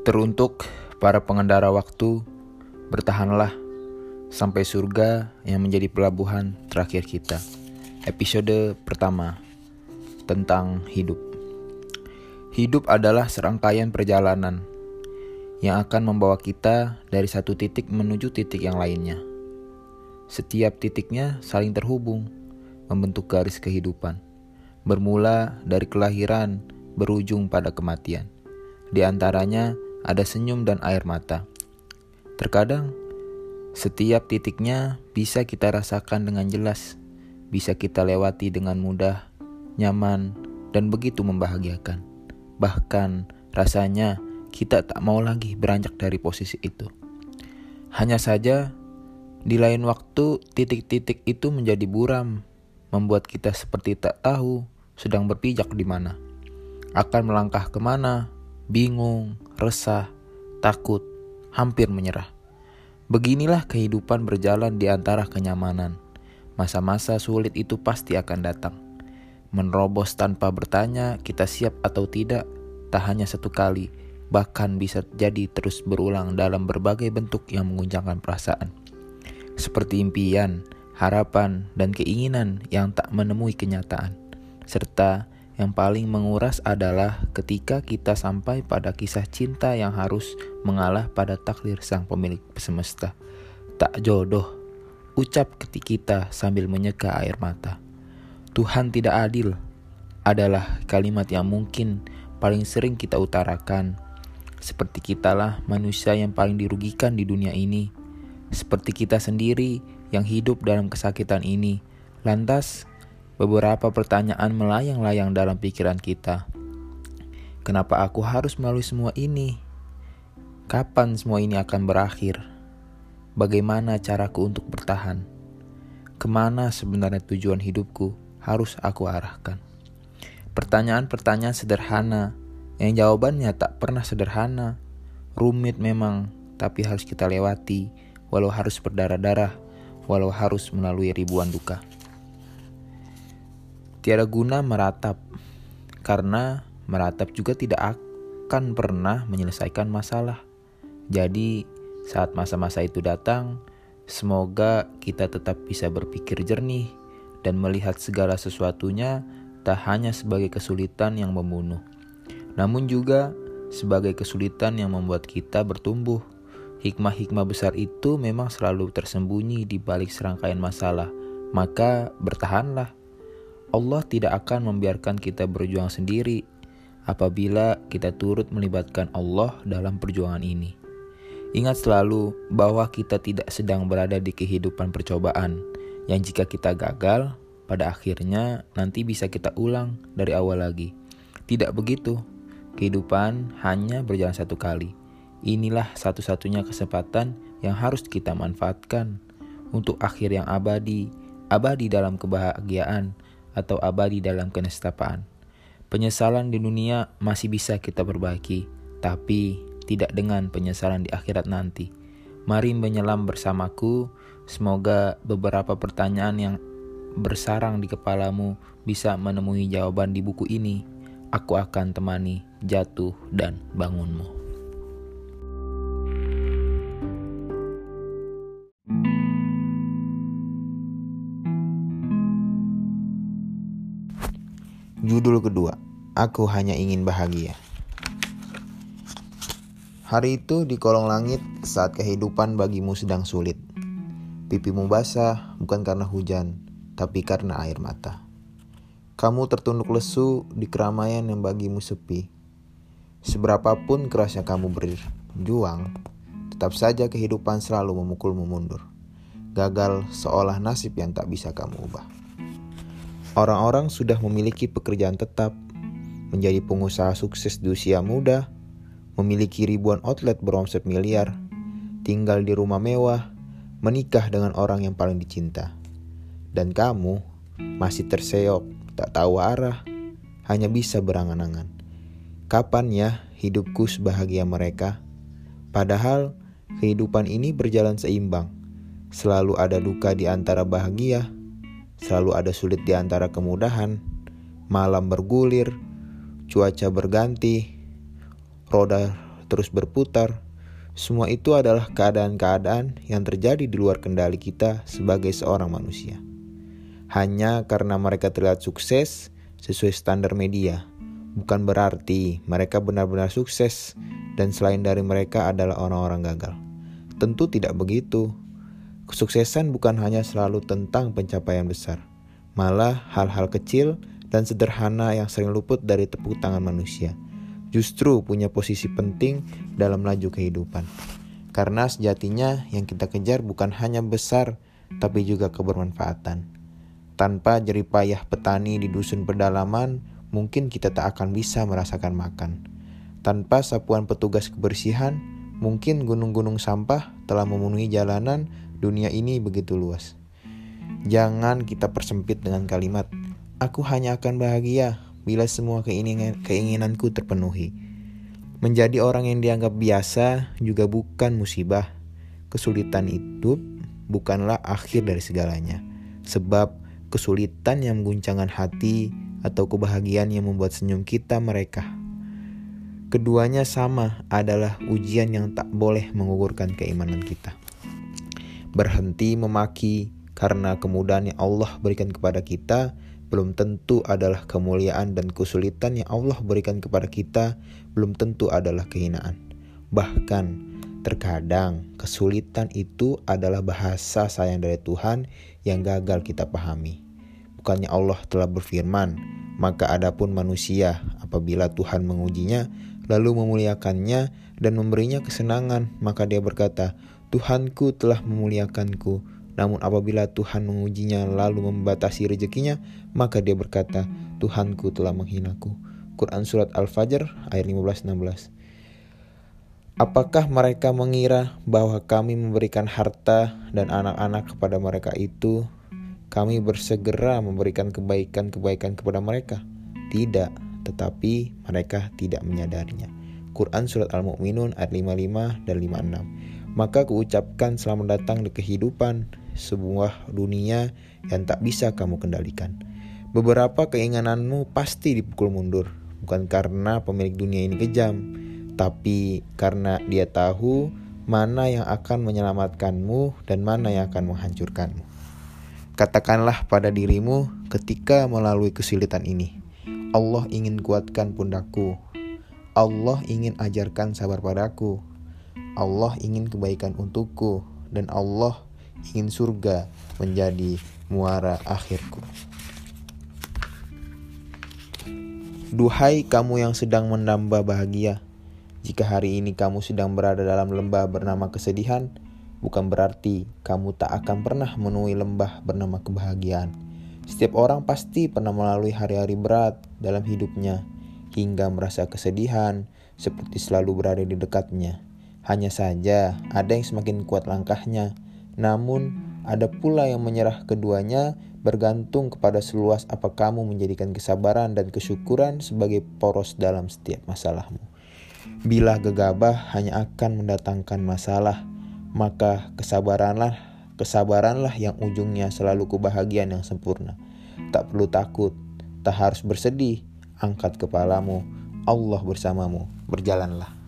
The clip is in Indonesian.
Teruntuk para pengendara waktu, bertahanlah sampai surga yang menjadi pelabuhan terakhir kita. Episode pertama tentang hidup. Hidup adalah serangkaian perjalanan yang akan membawa kita dari satu titik menuju titik yang lainnya. Setiap titiknya saling terhubung, membentuk garis kehidupan. Bermula dari kelahiran, berujung pada kematian. Di antaranya ada senyum dan air mata. Terkadang, setiap titiknya bisa kita rasakan dengan jelas, bisa kita lewati dengan mudah, nyaman, dan begitu membahagiakan. Bahkan, rasanya kita tak mau lagi beranjak dari posisi itu. Hanya saja, di lain waktu, titik-titik itu menjadi buram, membuat kita seperti tak tahu sedang berpijak di mana. Akan melangkah ke mana, bingung, resah, takut, hampir menyerah. Beginilah kehidupan berjalan di antara kenyamanan. Masa-masa sulit itu pasti akan datang. Menerobos tanpa bertanya kita siap atau tidak, tak hanya satu kali, bahkan bisa jadi terus berulang dalam berbagai bentuk yang menguncangkan perasaan. Seperti impian, harapan, dan keinginan yang tak menemui kenyataan, serta yang paling menguras adalah ketika kita sampai pada kisah cinta yang harus mengalah pada takdir sang pemilik semesta. Tak jodoh, ucap ketika kita sambil menyeka air mata. Tuhan tidak adil adalah kalimat yang mungkin paling sering kita utarakan. Seperti kitalah manusia yang paling dirugikan di dunia ini. Seperti kita sendiri yang hidup dalam kesakitan ini. Lantas, Beberapa pertanyaan melayang-layang dalam pikiran kita. Kenapa aku harus melalui semua ini? Kapan semua ini akan berakhir? Bagaimana caraku untuk bertahan? Ke mana sebenarnya tujuan hidupku harus aku arahkan? Pertanyaan-pertanyaan sederhana yang jawabannya tak pernah sederhana. Rumit memang, tapi harus kita lewati, walau harus berdarah-darah, walau harus melalui ribuan duka. Tiada guna meratap, karena meratap juga tidak akan pernah menyelesaikan masalah. Jadi, saat masa-masa itu datang, semoga kita tetap bisa berpikir jernih dan melihat segala sesuatunya tak hanya sebagai kesulitan yang membunuh, namun juga sebagai kesulitan yang membuat kita bertumbuh. Hikmah-hikmah besar itu memang selalu tersembunyi di balik serangkaian masalah, maka bertahanlah Allah tidak akan membiarkan kita berjuang sendiri apabila kita turut melibatkan Allah dalam perjuangan ini. Ingat selalu bahwa kita tidak sedang berada di kehidupan percobaan yang jika kita gagal, pada akhirnya nanti bisa kita ulang dari awal lagi. Tidak begitu. Kehidupan hanya berjalan satu kali. Inilah satu-satunya kesempatan yang harus kita manfaatkan untuk akhir yang abadi, abadi dalam kebahagiaan, atau abadi dalam kenestapaan. Penyesalan di dunia masih bisa kita perbaiki, tapi tidak dengan penyesalan di akhirat nanti. Mari menyelam bersamaku, semoga beberapa pertanyaan yang bersarang di kepalamu bisa menemui jawaban di buku ini. Aku akan temani jatuh dan bangunmu. Judul kedua, Aku Hanya Ingin Bahagia. Hari itu di kolong langit saat kehidupan bagimu sedang sulit. Pipimu basah bukan karena hujan, tapi karena air mata. Kamu tertunduk lesu di keramaian yang bagimu sepi. Seberapapun kerasnya kamu berjuang, tetap saja kehidupan selalu memukulmu mundur. Gagal seolah nasib yang tak bisa kamu ubah. Orang-orang sudah memiliki pekerjaan tetap, menjadi pengusaha sukses di usia muda, memiliki ribuan outlet beromset miliar, tinggal di rumah mewah, menikah dengan orang yang paling dicinta. Dan kamu masih terseok, tak tahu arah, hanya bisa berangan-angan. Kapan ya hidupku sebahagia mereka? Padahal kehidupan ini berjalan seimbang. Selalu ada duka di antara bahagia Selalu ada sulit di antara kemudahan, malam bergulir, cuaca berganti, roda terus berputar. Semua itu adalah keadaan-keadaan yang terjadi di luar kendali kita sebagai seorang manusia. Hanya karena mereka terlihat sukses sesuai standar media, bukan berarti mereka benar-benar sukses dan selain dari mereka adalah orang-orang gagal. Tentu tidak begitu. Kesuksesan bukan hanya selalu tentang pencapaian besar, malah hal-hal kecil dan sederhana yang sering luput dari tepuk tangan manusia justru punya posisi penting dalam laju kehidupan. Karena sejatinya yang kita kejar bukan hanya besar, tapi juga kebermanfaatan. Tanpa jeripayah petani di dusun pedalaman, mungkin kita tak akan bisa merasakan makan. Tanpa sapuan petugas kebersihan, mungkin gunung-gunung sampah telah memenuhi jalanan dunia ini begitu luas. Jangan kita persempit dengan kalimat, "Aku hanya akan bahagia bila semua keinginan, keinginanku terpenuhi. Menjadi orang yang dianggap biasa juga bukan musibah. Kesulitan hidup bukanlah akhir dari segalanya. Sebab kesulitan yang mengguncangkan hati atau kebahagiaan yang membuat senyum kita mereka. Keduanya sama adalah ujian yang tak boleh mengugurkan keimanan kita. Berhenti memaki karena kemudahan yang Allah berikan kepada kita belum tentu adalah kemuliaan dan kesulitan yang Allah berikan kepada kita belum tentu adalah kehinaan. Bahkan terkadang kesulitan itu adalah bahasa sayang dari Tuhan yang gagal kita pahami. Bukannya Allah telah berfirman, maka adapun manusia apabila Tuhan mengujinya lalu memuliakannya dan memberinya kesenangan, maka dia berkata, Tuhanku telah memuliakanku namun apabila Tuhan mengujinya lalu membatasi rezekinya, maka dia berkata, Tuhanku telah menghinaku. Quran Surat Al-Fajr ayat 15-16 Apakah mereka mengira bahwa kami memberikan harta dan anak-anak kepada mereka itu, kami bersegera memberikan kebaikan-kebaikan kepada mereka? Tidak, tetapi mereka tidak menyadarinya. Quran Surat Al-Mu'minun ayat 55 dan 56 Maka kuucapkan selamat datang di kehidupan sebuah dunia yang tak bisa kamu kendalikan. Beberapa keinginanmu pasti dipukul mundur, bukan karena pemilik dunia ini kejam, tapi karena dia tahu mana yang akan menyelamatkanmu dan mana yang akan menghancurkanmu. Katakanlah pada dirimu ketika melalui kesulitan ini, Allah ingin kuatkan pundakku. Allah ingin ajarkan sabar padaku. Allah ingin kebaikan untukku dan Allah ingin surga menjadi muara akhirku. Duhai kamu yang sedang menambah bahagia, jika hari ini kamu sedang berada dalam lembah bernama kesedihan, bukan berarti kamu tak akan pernah menemui lembah bernama kebahagiaan. Setiap orang pasti pernah melalui hari-hari berat dalam hidupnya, hingga merasa kesedihan seperti selalu berada di dekatnya. Hanya saja, ada yang semakin kuat langkahnya, namun, ada pula yang menyerah keduanya bergantung kepada seluas apa kamu menjadikan kesabaran dan kesyukuran sebagai poros dalam setiap masalahmu. Bila gegabah hanya akan mendatangkan masalah, maka kesabaranlah, kesabaranlah yang ujungnya selalu kebahagiaan yang sempurna. Tak perlu takut, tak harus bersedih, angkat kepalamu, Allah bersamamu, berjalanlah.